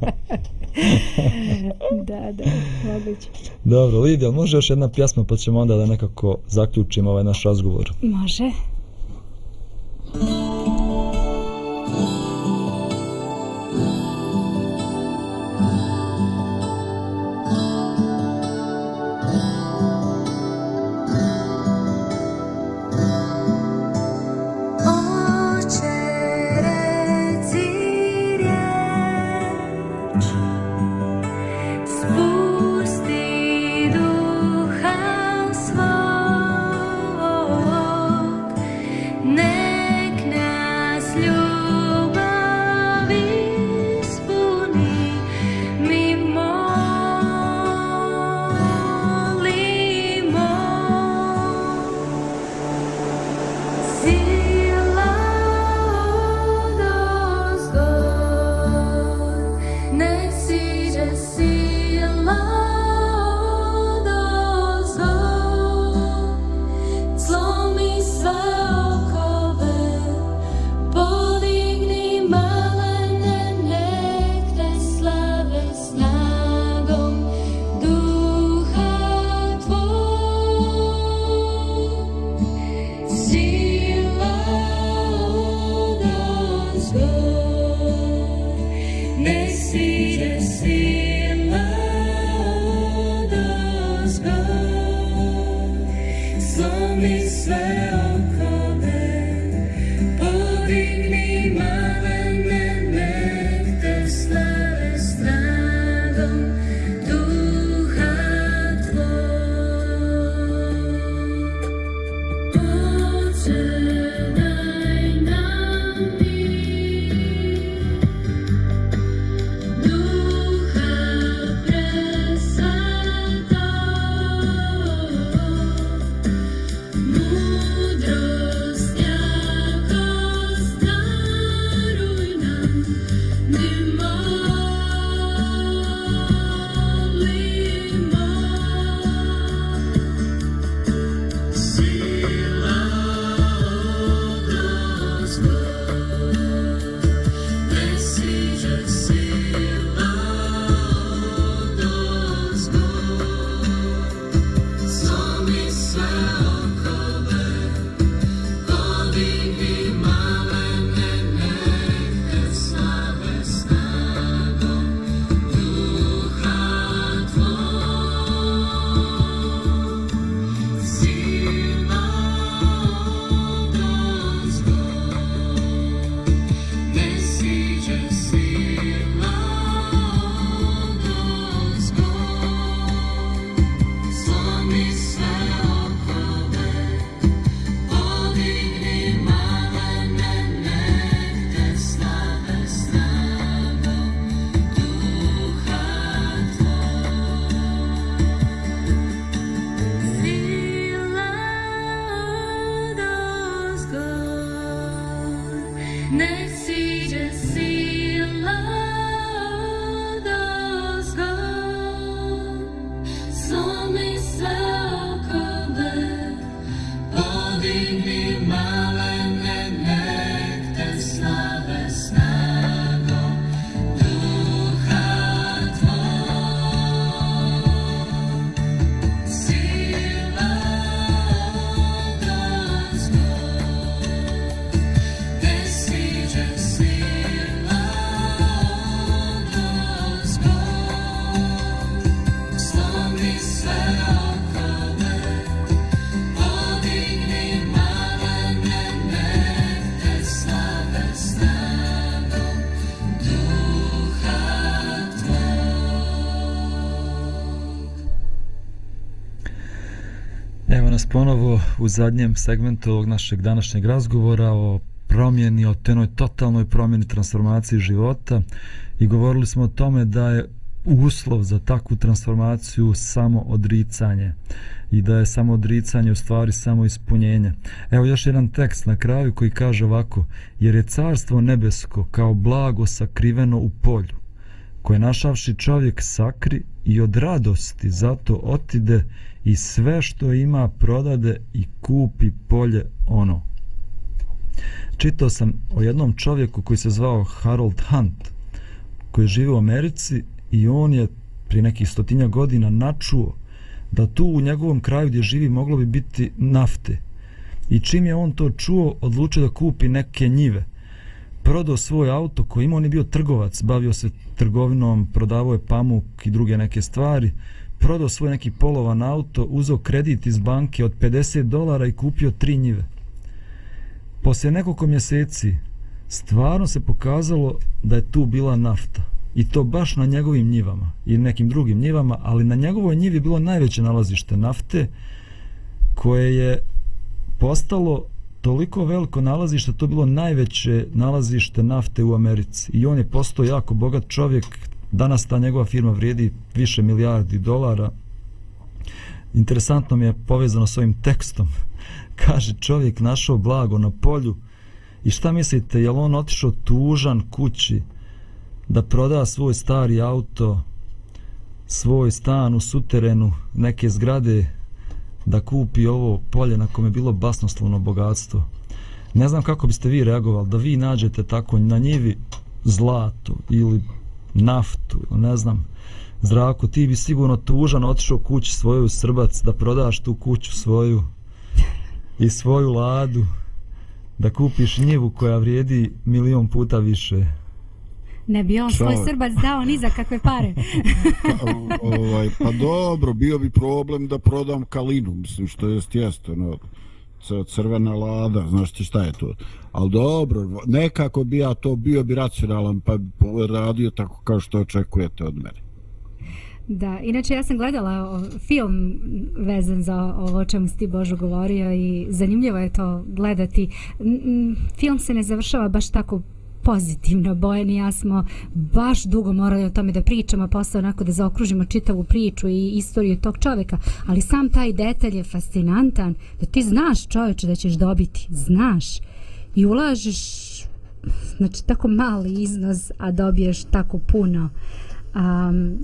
da, da, moguće. Dobro, Lidija, može još jedna pjesma pa ćemo onda da nekako zaključimo ovaj naš razgovor. Može. nas u zadnjem segmentu ovog našeg današnjeg razgovora o promjeni, o tenoj totalnoj promjeni transformaciji života i govorili smo o tome da je uslov za takvu transformaciju samo odricanje i da je samo odricanje u stvari samo ispunjenje. Evo još jedan tekst na kraju koji kaže ovako jer je carstvo nebesko kao blago sakriveno u polju koje našavši čovjek sakri i od radosti zato otide i sve što ima prodade i kupi polje ono. Čitao sam o jednom čovjeku koji se zvao Harold Hunt, koji živi u Americi i on je pri nekih stotinja godina načuo da tu u njegovom kraju gdje živi moglo bi biti nafte. I čim je on to čuo, odlučio da kupi neke njive. Prodao svoj auto koji ima, on je bio trgovac, bavio se trgovinom, prodavao je pamuk i druge neke stvari prodao svoj neki polovan auto, uzeo kredit iz banke od 50 dolara i kupio tri njive. Poslije nekoliko mjeseci stvarno se pokazalo da je tu bila nafta. I to baš na njegovim njivama i nekim drugim njivama, ali na njegovoj njivi bilo najveće nalazište nafte koje je postalo toliko veliko nalazište, to bilo najveće nalazište nafte u Americi. I on je postao jako bogat čovjek, Danas ta njegova firma vrijedi više milijardi dolara. Interesantno mi je povezano s ovim tekstom. Kaže čovjek našao blago na polju i šta mislite, je on otišao tužan kući da proda svoj stari auto, svoj stan u suterenu, neke zgrade, da kupi ovo polje na kome je bilo basnoslovno bogatstvo. Ne znam kako biste vi reagovali, da vi nađete tako na njivi zlato ili naftu, ne znam, zrako, ti bi sigurno tužan otišao kući svoju srbac da prodaš tu kuću svoju i svoju ladu da kupiš njivu koja vrijedi milion puta više. Ne bi on svoj srbac dao ni za kakve pare. pa, ovaj, pa dobro, bio bi problem da prodam kalinu, mislim, što je stjesto, no crvena lada, znaš ti šta je to. Ali dobro, nekako bi ja to bio bi racionalan, pa radio tako kao što očekujete od mene. Da, inače ja sam gledala film vezan za ovo o čemu si ti Božo govorio i zanimljivo je to gledati. Film se ne završava baš tako pozitivno. Bojan i ja smo baš dugo morali o tome da pričamo, posle onako da zaokružimo čitavu priču i istoriju tog čoveka. Ali sam taj detalj je fascinantan da ti znaš čoveče da ćeš dobiti. Znaš. I ulažeš znači tako mali iznos, a dobiješ tako puno. Um,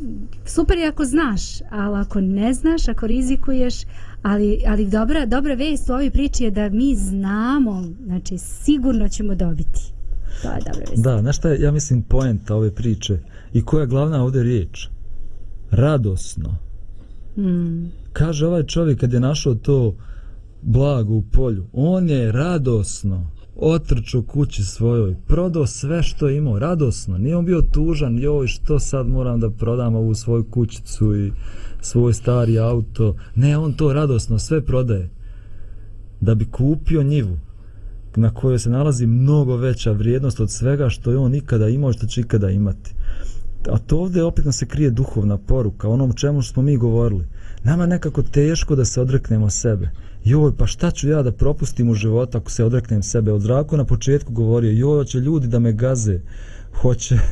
super je ako znaš, ali ako ne znaš, ako rizikuješ, ali, ali dobra, dobra vest u ovoj priči je da mi znamo, znači sigurno ćemo dobiti. To je dobra vest. Da, znaš šta je, ja mislim, poenta ove priče i koja je glavna ovdje riječ? Radosno. Mm. Kaže ovaj čovjek kad je našao to blago u polju, on je radosno otrčao kući svojoj, prodao sve što je imao, radosno, nije on bio tužan, joj što sad moram da prodam ovu svoju kućicu i svoj stari auto, ne, on to radosno sve prodaje, da bi kupio njivu, na kojoj se nalazi mnogo veća vrijednost od svega što je on ikada imao i što će ikada imati. A to ovdje opet nam se krije duhovna poruka, onom čemu smo mi govorili. Nama je nekako teško da se odreknemo sebe. Joj, pa šta ću ja da propustim u životu ako se odreknem sebe? Od zraku na početku govorio, joj, hoće ljudi da me gaze, hoće...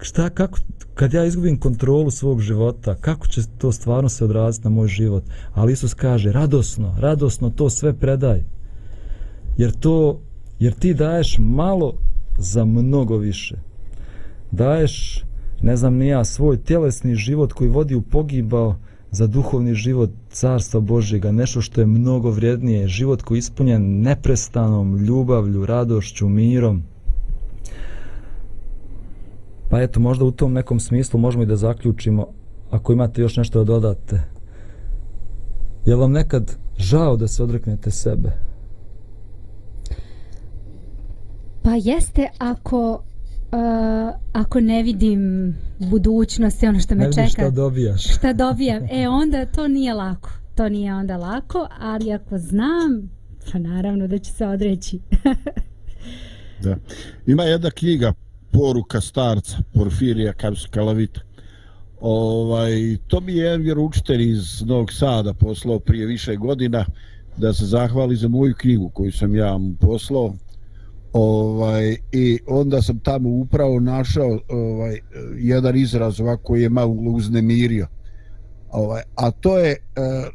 Šta, kako, kad ja izgubim kontrolu svog života, kako će to stvarno se odraziti na moj život? Ali Isus kaže, radosno, radosno to sve predaj jer to jer ti daješ malo za mnogo više daješ ne znam ni ja svoj tjelesni život koji vodi u pogibao za duhovni život carstva Božjega, nešto što je mnogo vrijednije, život koji je ispunjen neprestanom ljubavlju, radošću, mirom. Pa eto, možda u tom nekom smislu možemo i da zaključimo, ako imate još nešto da dodate. Je vam nekad žao da se odreknete sebe? Pa jeste ako uh, ako ne vidim budućnost i ono što me ne čeka. šta dobijaš. Šta dobijam. E onda to nije lako. To nije onda lako, ali ako znam, pa naravno da će se odreći. da. Ima jedna knjiga Poruka starca Porfirija Kalavita. Ovaj, to mi je jedan vjeroučitelj iz Novog Sada poslao prije više godina da se zahvali za moju knjigu koju sam ja mu poslao. Ovaj, I onda sam tamo upravo našao ovaj, jedan izraz ovako koji je malo uznemirio. Ovaj, a to je, e,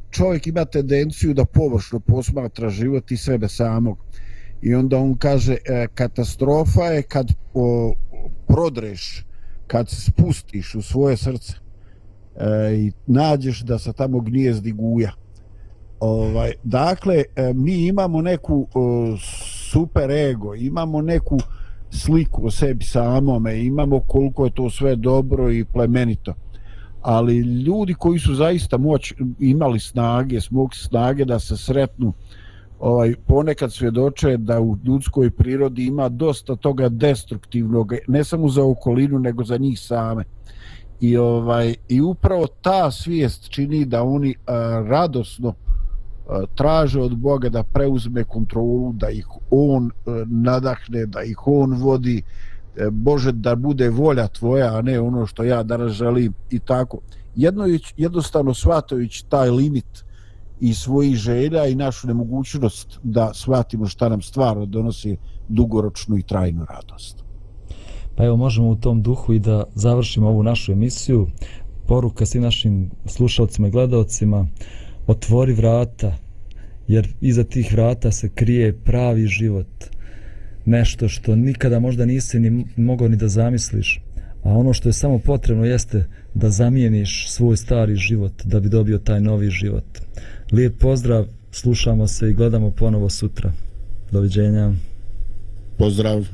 čovjek ima tendenciju da površno posmatra život i sebe samog. I onda on kaže, e, katastrofa je kad o, prodreš kad se spustiš u svoje srce e, i nađeš da se tamo gnijezdi guja. Ovaj, dakle, e, mi imamo neku o, super ego, imamo neku sliku o sebi samome, imamo koliko je to sve dobro i plemenito. Ali ljudi koji su zaista moć, imali snage, smog snage da se sretnu, ovaj ponekad svjedoče da u ljudskoj prirodi ima dosta toga destruktivnog ne samo za okolinu nego za njih same i ovaj i upravo ta svijest čini da oni a, radosno E, traže od Boga da preuzme kontrolu da ih on e, nadahne da ih on vodi e, Bože da bude volja tvoja a ne ono što ja danas želim i tako jedno jednostavno shvatajući taj limit i svojih želja i našu nemogućnost da shvatimo šta nam stvarno donosi dugoročnu i trajnu radost. Pa evo možemo u tom duhu i da završimo ovu našu emisiju. Poruka svim našim slušalcima i gledalcima, otvori vrata, jer iza tih vrata se krije pravi život. Nešto što nikada možda nisi ni mogao ni da zamisliš. A ono što je samo potrebno jeste da zamijeniš svoj stari život da bi dobio taj novi život. Lijep pozdrav, slušamo se i gledamo ponovo sutra. Doviđenja. Pozdrav.